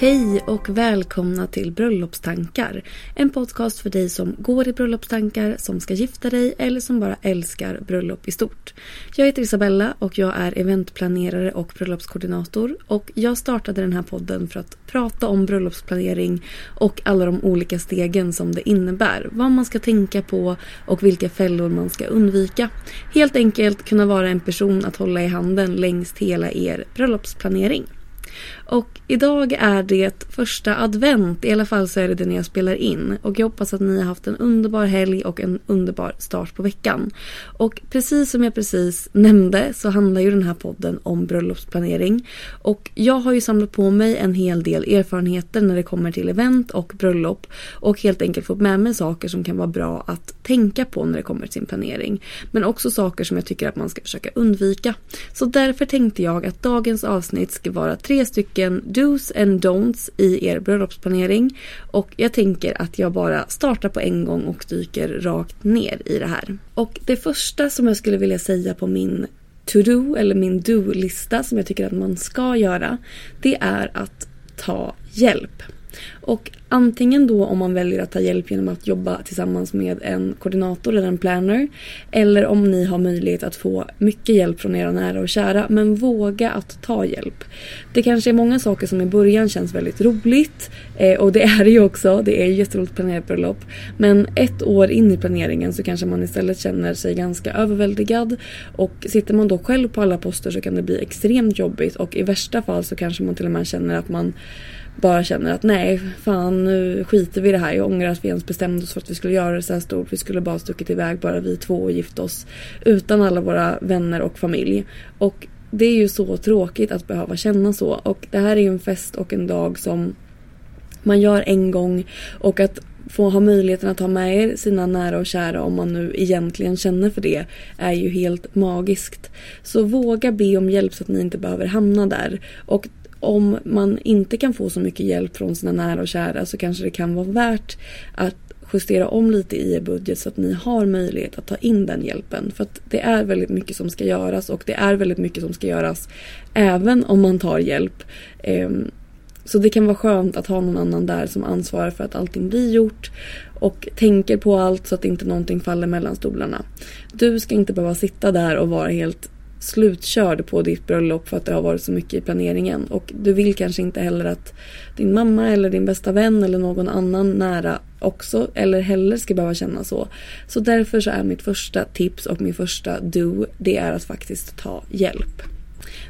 Hej och välkomna till Bröllopstankar. En podcast för dig som går i bröllopstankar, som ska gifta dig eller som bara älskar bröllop i stort. Jag heter Isabella och jag är eventplanerare och bröllopskoordinator. Och jag startade den här podden för att prata om bröllopsplanering och alla de olika stegen som det innebär. Vad man ska tänka på och vilka fällor man ska undvika. Helt enkelt kunna vara en person att hålla i handen längs hela er bröllopsplanering. Och idag är det första advent, i alla fall så är det det när jag spelar in. Och jag hoppas att ni har haft en underbar helg och en underbar start på veckan. Och precis som jag precis nämnde så handlar ju den här podden om bröllopsplanering. Och jag har ju samlat på mig en hel del erfarenheter när det kommer till event och bröllop. Och helt enkelt fått med mig saker som kan vara bra att tänka på när det kommer till sin planering. Men också saker som jag tycker att man ska försöka undvika. Så därför tänkte jag att dagens avsnitt ska vara tre stycken dos and don'ts i er bröllopsplanering. Och jag tänker att jag bara startar på en gång och dyker rakt ner i det här. Och det första som jag skulle vilja säga på min to-do eller min do-lista som jag tycker att man ska göra. Det är att ta hjälp. Och antingen då om man väljer att ta hjälp genom att jobba tillsammans med en koordinator eller en planner. Eller om ni har möjlighet att få mycket hjälp från era nära och kära. Men våga att ta hjälp. Det kanske är många saker som i början känns väldigt roligt. Eh, och det är det ju också. Det är jätteroligt att planera bröllop. Men ett år in i planeringen så kanske man istället känner sig ganska överväldigad. Och sitter man då själv på alla poster så kan det bli extremt jobbigt. Och i värsta fall så kanske man till och med känner att man bara känner att nej, fan nu skiter vi i det här. Jag ångrar att vi ens bestämde oss för att vi skulle göra det så här stort. Vi skulle bara stuckit iväg bara vi två och gift oss. Utan alla våra vänner och familj. Och det är ju så tråkigt att behöva känna så. Och det här är ju en fest och en dag som man gör en gång. Och att få ha möjligheten att ha med er sina nära och kära om man nu egentligen känner för det är ju helt magiskt. Så våga be om hjälp så att ni inte behöver hamna där. Och om man inte kan få så mycket hjälp från sina nära och kära så kanske det kan vara värt att justera om lite i er budget så att ni har möjlighet att ta in den hjälpen. För att det är väldigt mycket som ska göras och det är väldigt mycket som ska göras även om man tar hjälp. Ehm, så det kan vara skönt att ha någon annan där som ansvarar för att allting blir gjort och tänker på allt så att inte någonting faller mellan stolarna. Du ska inte behöva sitta där och vara helt slutkörd på ditt bröllop för att det har varit så mycket i planeringen. Och du vill kanske inte heller att din mamma eller din bästa vän eller någon annan nära också eller heller ska behöva känna så. Så därför så är mitt första tips och min första do det är att faktiskt ta hjälp.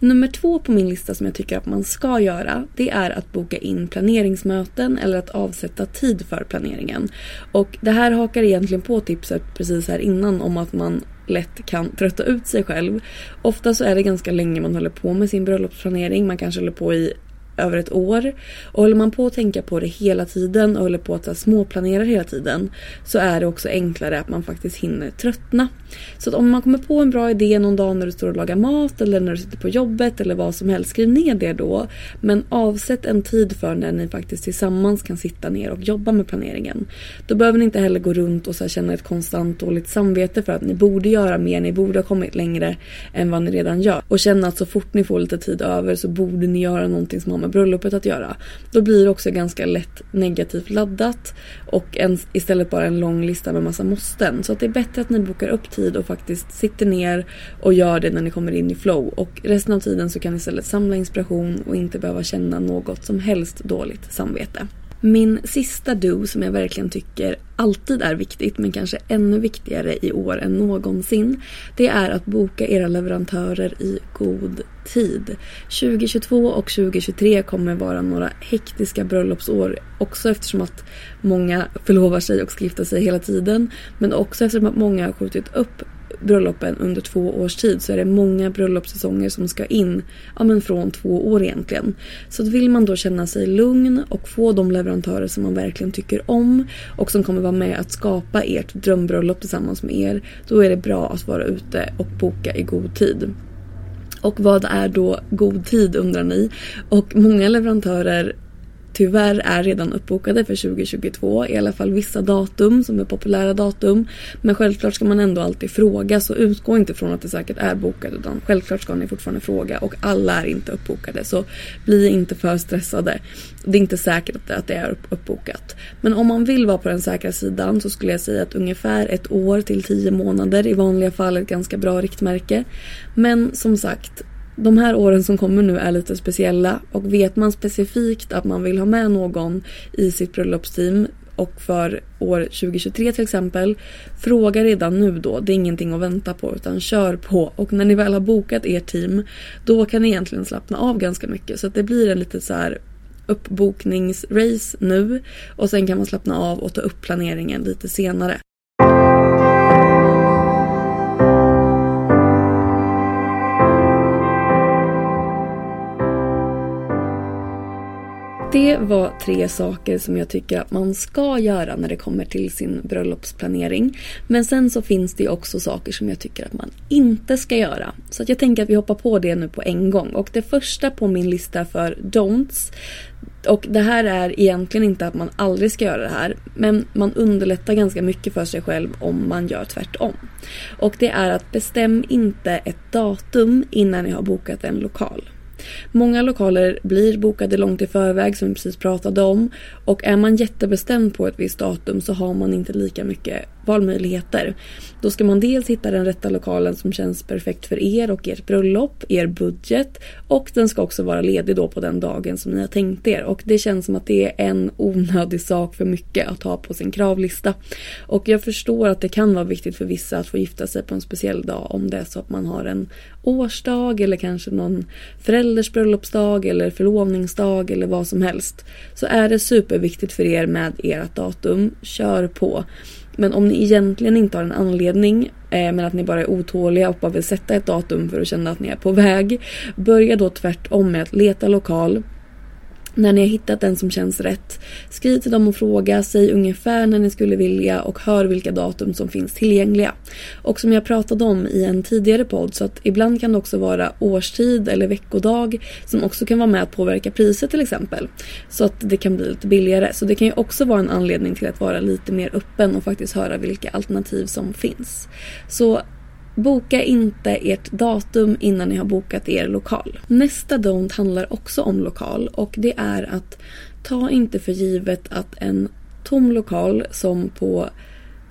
Nummer två på min lista som jag tycker att man ska göra det är att boka in planeringsmöten eller att avsätta tid för planeringen. Och det här hakar egentligen på tipset precis här innan om att man lätt kan trötta ut sig själv. Ofta så är det ganska länge man håller på med sin bröllopsplanering. Man kanske håller på i över ett år. Och håller man på att tänka på det hela tiden och håller på att småplanera hela tiden så är det också enklare att man faktiskt hinner tröttna. Så att om man kommer på en bra idé någon dag när du står och lagar mat eller när du sitter på jobbet eller vad som helst, skriv ner det då. Men avsätt en tid för när ni faktiskt tillsammans kan sitta ner och jobba med planeringen. Då behöver ni inte heller gå runt och så känna ett konstant dåligt samvete för att ni borde göra mer, ni borde ha kommit längre än vad ni redan gör. Och känna att så fort ni får lite tid över så borde ni göra någonting som har med bröllopet att göra. Då blir det också ganska lätt negativt laddat och en, istället bara en lång lista med massa måsten. Så att det är bättre att ni bokar upp tid och faktiskt sitter ner och gör det när ni kommer in i flow. Och resten av tiden så kan ni istället samla inspiration och inte behöva känna något som helst dåligt samvete. Min sista do som jag verkligen tycker alltid är viktigt men kanske ännu viktigare i år än någonsin. Det är att boka era leverantörer i god tid. 2022 och 2023 kommer vara några hektiska bröllopsår också eftersom att många förlovar sig och skriftar sig hela tiden. Men också eftersom att många har skjutit upp bröllopen under två års tid så är det många bröllopssäsonger som ska in ja, men från två år egentligen. Så vill man då känna sig lugn och få de leverantörer som man verkligen tycker om och som kommer vara med att skapa ert drömbröllop tillsammans med er då är det bra att vara ute och boka i god tid. Och vad är då god tid undrar ni? Och många leverantörer tyvärr är redan uppbokade för 2022. I alla fall vissa datum som är populära datum. Men självklart ska man ändå alltid fråga så utgå inte från att det säkert är bokat utan självklart ska ni fortfarande fråga och alla är inte uppbokade så bli inte för stressade. Det är inte säkert att det är uppbokat. Men om man vill vara på den säkra sidan så skulle jag säga att ungefär ett år till tio månader i vanliga fall är ett ganska bra riktmärke. Men som sagt de här åren som kommer nu är lite speciella. Och vet man specifikt att man vill ha med någon i sitt bröllopsteam och för år 2023 till exempel Fråga redan nu då, det är ingenting att vänta på utan kör på. Och när ni väl har bokat ert team då kan ni egentligen slappna av ganska mycket. Så att det blir en lite så här uppbokningsrace nu. Och sen kan man slappna av och ta upp planeringen lite senare. Det var tre saker som jag tycker att man ska göra när det kommer till sin bröllopsplanering. Men sen så finns det också saker som jag tycker att man inte ska göra. Så att jag tänker att vi hoppar på det nu på en gång. Och det första på min lista för don'ts och det här är egentligen inte att man aldrig ska göra det här. Men man underlättar ganska mycket för sig själv om man gör tvärtom. Och det är att bestäm inte ett datum innan ni har bokat en lokal. Många lokaler blir bokade långt i förväg som vi precis pratade om. Och är man jättebestämd på ett visst datum så har man inte lika mycket valmöjligheter. Då ska man dels hitta den rätta lokalen som känns perfekt för er och ert bröllop, er budget och den ska också vara ledig då på den dagen som ni har tänkt er och det känns som att det är en onödig sak för mycket att ha på sin kravlista. Och jag förstår att det kan vara viktigt för vissa att få gifta sig på en speciell dag om det är så att man har en årsdag eller kanske någon förälders bröllopsdag eller förlovningsdag eller vad som helst. Så är det superviktigt för er med ert datum, kör på. Men om ni egentligen inte har en anledning eh, men att ni bara är otåliga och bara vill sätta ett datum för att känna att ni är på väg. Börja då tvärtom med att leta lokal när ni har hittat den som känns rätt, skriv till dem och fråga, säg ungefär när ni skulle vilja och hör vilka datum som finns tillgängliga. Och som jag pratade om i en tidigare podd så att ibland kan det också vara årstid eller veckodag som också kan vara med att påverka priset till exempel. Så att det kan bli lite billigare. Så det kan ju också vara en anledning till att vara lite mer öppen och faktiskt höra vilka alternativ som finns. Så Boka inte ert datum innan ni har bokat er lokal. Nästa don't handlar också om lokal och det är att ta inte för givet att en tom lokal som på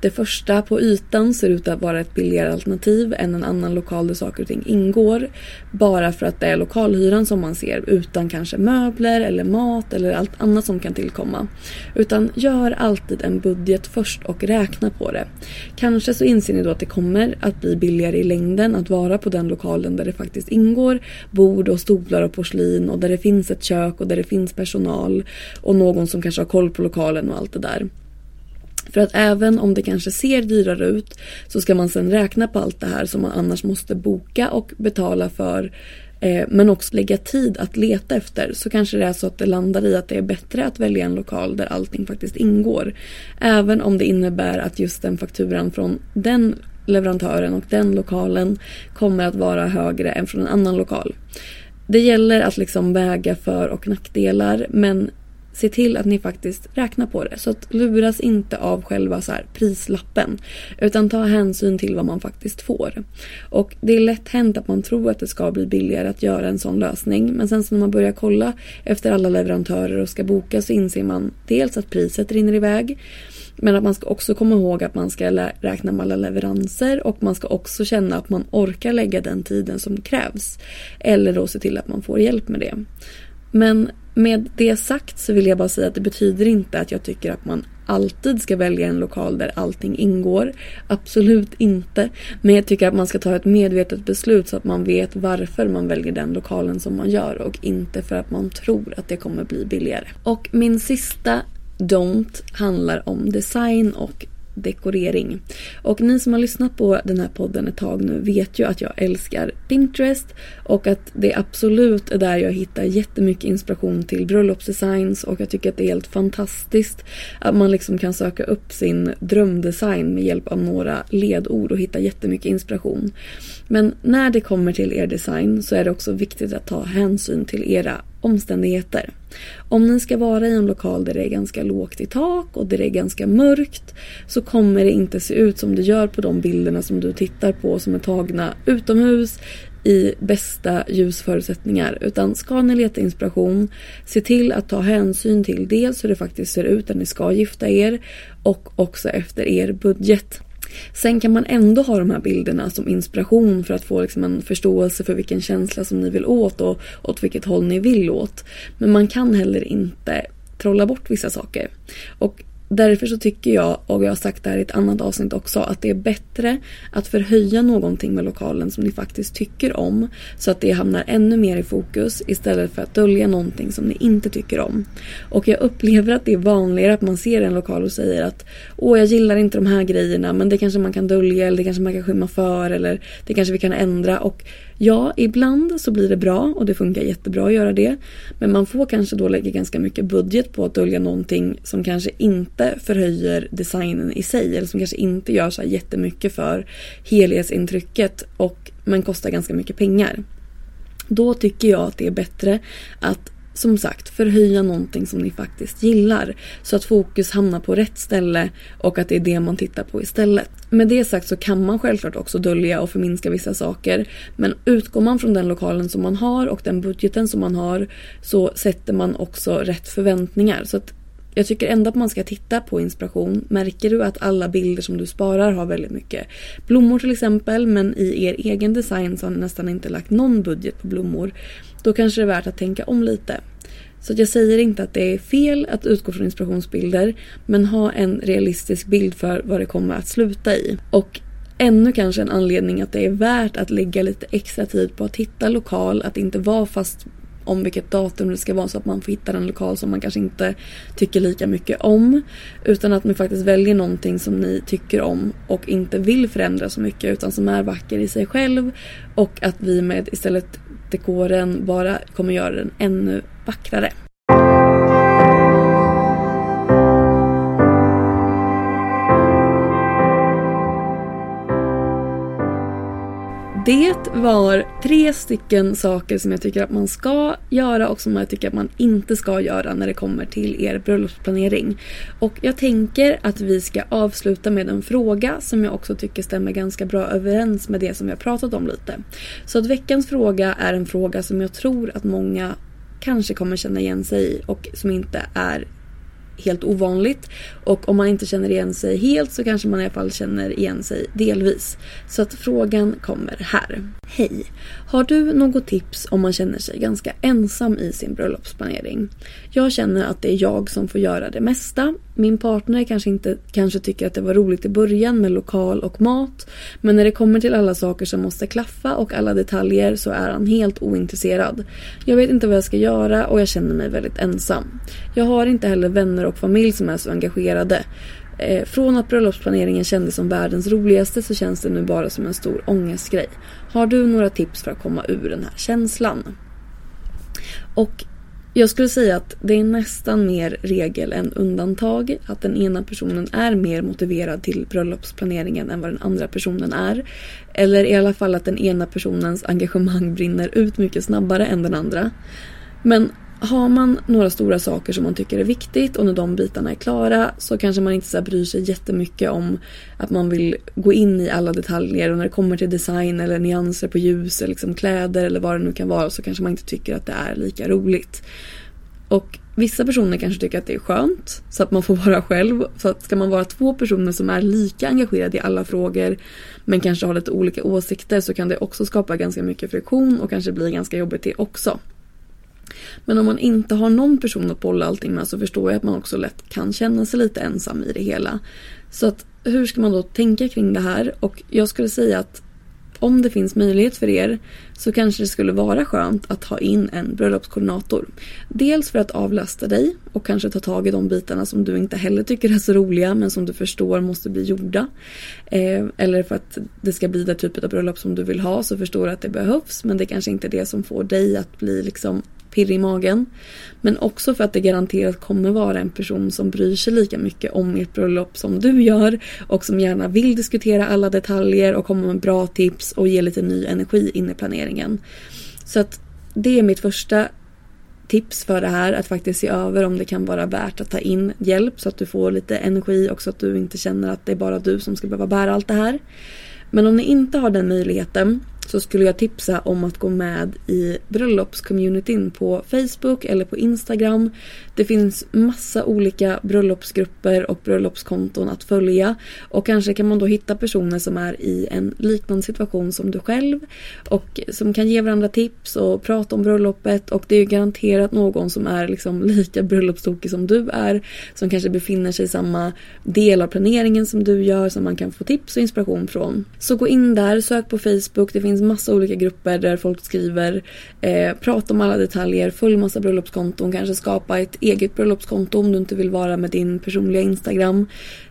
det första på ytan ser ut att vara ett billigare alternativ än en annan lokal där saker och ting ingår. Bara för att det är lokalhyran som man ser utan kanske möbler eller mat eller allt annat som kan tillkomma. Utan gör alltid en budget först och räkna på det. Kanske så inser ni då att det kommer att bli billigare i längden att vara på den lokalen där det faktiskt ingår bord och stolar och porslin och där det finns ett kök och där det finns personal och någon som kanske har koll på lokalen och allt det där. För att även om det kanske ser dyrare ut så ska man sen räkna på allt det här som man annars måste boka och betala för eh, men också lägga tid att leta efter så kanske det är så att det landar i att det är bättre att välja en lokal där allting faktiskt ingår. Även om det innebär att just den fakturan från den leverantören och den lokalen kommer att vara högre än från en annan lokal. Det gäller att liksom väga för och nackdelar men se till att ni faktiskt räknar på det. Så att luras inte av själva så prislappen. Utan ta hänsyn till vad man faktiskt får. Och det är lätt hänt att man tror att det ska bli billigare att göra en sån lösning. Men sen så när man börjar kolla efter alla leverantörer och ska boka så inser man dels att priset rinner iväg. Men att man ska också komma ihåg att man ska räkna med alla leveranser och man ska också känna att man orkar lägga den tiden som krävs. Eller då se till att man får hjälp med det. Men med det sagt så vill jag bara säga att det betyder inte att jag tycker att man alltid ska välja en lokal där allting ingår. Absolut inte. Men jag tycker att man ska ta ett medvetet beslut så att man vet varför man väljer den lokalen som man gör och inte för att man tror att det kommer bli billigare. Och min sista Don't handlar om design och dekorering. Och ni som har lyssnat på den här podden ett tag nu vet ju att jag älskar Pinterest och att det absolut är där jag hittar jättemycket inspiration till bröllopsdesigns och jag tycker att det är helt fantastiskt att man liksom kan söka upp sin drömdesign med hjälp av några ledord och hitta jättemycket inspiration. Men när det kommer till er design så är det också viktigt att ta hänsyn till era omständigheter. Om ni ska vara i en lokal där det är ganska lågt i tak och där det är ganska mörkt så kommer det inte se ut som det gör på de bilderna som du tittar på som är tagna utomhus i bästa ljusförutsättningar. Utan ska ni leta inspiration, se till att ta hänsyn till dels hur det faktiskt ser ut när ni ska gifta er och också efter er budget. Sen kan man ändå ha de här bilderna som inspiration för att få liksom en förståelse för vilken känsla som ni vill åt och åt vilket håll ni vill åt. Men man kan heller inte trolla bort vissa saker. Och Därför så tycker jag, och jag har sagt det här i ett annat avsnitt också, att det är bättre att förhöja någonting med lokalen som ni faktiskt tycker om. Så att det hamnar ännu mer i fokus istället för att dölja någonting som ni inte tycker om. Och jag upplever att det är vanligare att man ser en lokal och säger att Åh, jag gillar inte de här grejerna men det kanske man kan dölja eller det kanske man kan skymma för eller det kanske vi kan ändra. Och Ja, ibland så blir det bra och det funkar jättebra att göra det. Men man får kanske då lägga ganska mycket budget på att dölja någonting som kanske inte förhöjer designen i sig eller som kanske inte gör så här jättemycket för helhetsintrycket och men kostar ganska mycket pengar. Då tycker jag att det är bättre att som sagt förhöja någonting som ni faktiskt gillar. Så att fokus hamnar på rätt ställe och att det är det man tittar på istället. Med det sagt så kan man självklart också dölja och förminska vissa saker. Men utgår man från den lokalen som man har och den budgeten som man har så sätter man också rätt förväntningar. Så att jag tycker ändå att man ska titta på inspiration. Märker du att alla bilder som du sparar har väldigt mycket blommor till exempel men i er egen design så har ni nästan inte lagt någon budget på blommor. Då kanske det är värt att tänka om lite. Så jag säger inte att det är fel att utgå från inspirationsbilder men ha en realistisk bild för vad det kommer att sluta i. Och ännu kanske en anledning att det är värt att lägga lite extra tid på att hitta lokal, att inte vara fast om vilket datum det ska vara så att man får hitta en lokal som man kanske inte tycker lika mycket om. Utan att man faktiskt väljer någonting som ni tycker om och inte vill förändra så mycket utan som är vacker i sig själv. Och att vi med istället dekoren bara kommer göra den ännu vackrare. Det var tre stycken saker som jag tycker att man ska göra och som jag tycker att man inte ska göra när det kommer till er bröllopsplanering. Och jag tänker att vi ska avsluta med en fråga som jag också tycker stämmer ganska bra överens med det som vi har pratat om lite. Så att veckans fråga är en fråga som jag tror att många kanske kommer känna igen sig i och som inte är helt ovanligt. Och om man inte känner igen sig helt så kanske man i alla fall känner igen sig delvis. Så att frågan kommer här. Hej! Har du något tips om man känner sig ganska ensam i sin bröllopsplanering? Jag känner att det är jag som får göra det mesta. Min partner kanske inte kanske tycker att det var roligt i början med lokal och mat. Men när det kommer till alla saker som måste klaffa och alla detaljer så är han helt ointresserad. Jag vet inte vad jag ska göra och jag känner mig väldigt ensam. Jag har inte heller vänner och familj som är så engagerade. Eh, från att bröllopsplaneringen kändes som världens roligaste så känns det nu bara som en stor ångestgrej. Har du några tips för att komma ur den här känslan? Och jag skulle säga att det är nästan mer regel än undantag att den ena personen är mer motiverad till bröllopsplaneringen än vad den andra personen är. Eller i alla fall att den ena personens engagemang brinner ut mycket snabbare än den andra. Men har man några stora saker som man tycker är viktigt och när de bitarna är klara så kanske man inte så bryr sig jättemycket om att man vill gå in i alla detaljer och när det kommer till design eller nyanser på ljus eller liksom kläder eller vad det nu kan vara så kanske man inte tycker att det är lika roligt. Och vissa personer kanske tycker att det är skönt så att man får vara själv. Så att ska man vara två personer som är lika engagerade i alla frågor men kanske har lite olika åsikter så kan det också skapa ganska mycket friktion och kanske bli ganska jobbigt det också. Men om man inte har någon person att bolla allting med så förstår jag att man också lätt kan känna sig lite ensam i det hela. Så att hur ska man då tänka kring det här? Och jag skulle säga att om det finns möjlighet för er så kanske det skulle vara skönt att ha in en bröllopskoordinator. Dels för att avlasta dig och kanske ta tag i de bitarna som du inte heller tycker är så roliga men som du förstår måste bli gjorda. Eh, eller för att det ska bli den typen av bröllop som du vill ha så förstår du att det behövs men det kanske inte är det som får dig att bli liksom pirr i magen. Men också för att det garanterat kommer vara en person som bryr sig lika mycket om ert bröllop som du gör och som gärna vill diskutera alla detaljer och komma med bra tips och ge lite ny energi in i planeringen. Så att det är mitt första tips för det här att faktiskt se över om det kan vara värt att ta in hjälp så att du får lite energi och så att du inte känner att det är bara du som ska behöva bära allt det här. Men om ni inte har den möjligheten så skulle jag tipsa om att gå med i bröllopscommunityn på Facebook eller på Instagram. Det finns massa olika bröllopsgrupper och bröllopskonton att följa. Och kanske kan man då hitta personer som är i en liknande situation som du själv och som kan ge varandra tips och prata om bröllopet. Och det är garanterat någon som är liksom lika bröllopstokig som du är som kanske befinner sig i samma del av planeringen som du gör som man kan få tips och inspiration från. Så gå in där, sök på Facebook, det finns finns massa olika grupper där folk skriver, eh, prata om alla detaljer, följ massa bröllopskonton, kanske skapa ett eget bröllopskonto om du inte vill vara med din personliga Instagram.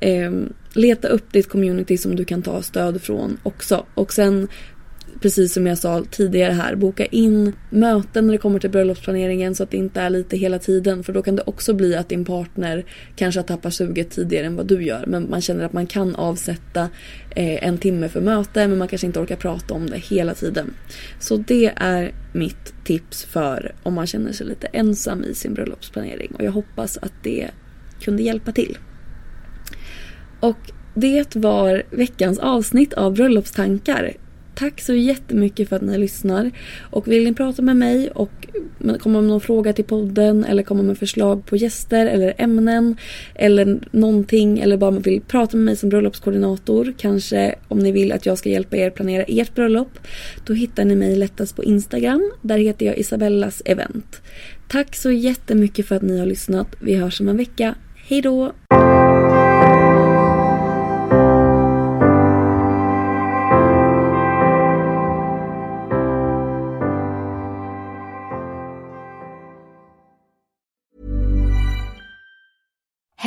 Eh, leta upp ditt community som du kan ta stöd från också. Och sen precis som jag sa tidigare här, boka in möten när det kommer till bröllopsplaneringen så att det inte är lite hela tiden. För då kan det också bli att din partner kanske har tappat suget tidigare än vad du gör. Men man känner att man kan avsätta eh, en timme för möte men man kanske inte orkar prata om det hela tiden. Så det är mitt tips för om man känner sig lite ensam i sin bröllopsplanering. Och jag hoppas att det kunde hjälpa till. Och det var veckans avsnitt av Bröllopstankar. Tack så jättemycket för att ni lyssnar. Och vill ni prata med mig och komma med någon fråga till podden eller komma med förslag på gäster eller ämnen eller någonting eller bara vill prata med mig som bröllopskoordinator kanske om ni vill att jag ska hjälpa er planera ert bröllop då hittar ni mig lättast på Instagram. Där heter jag Isabellas event. Tack så jättemycket för att ni har lyssnat. Vi hörs om en vecka. Hej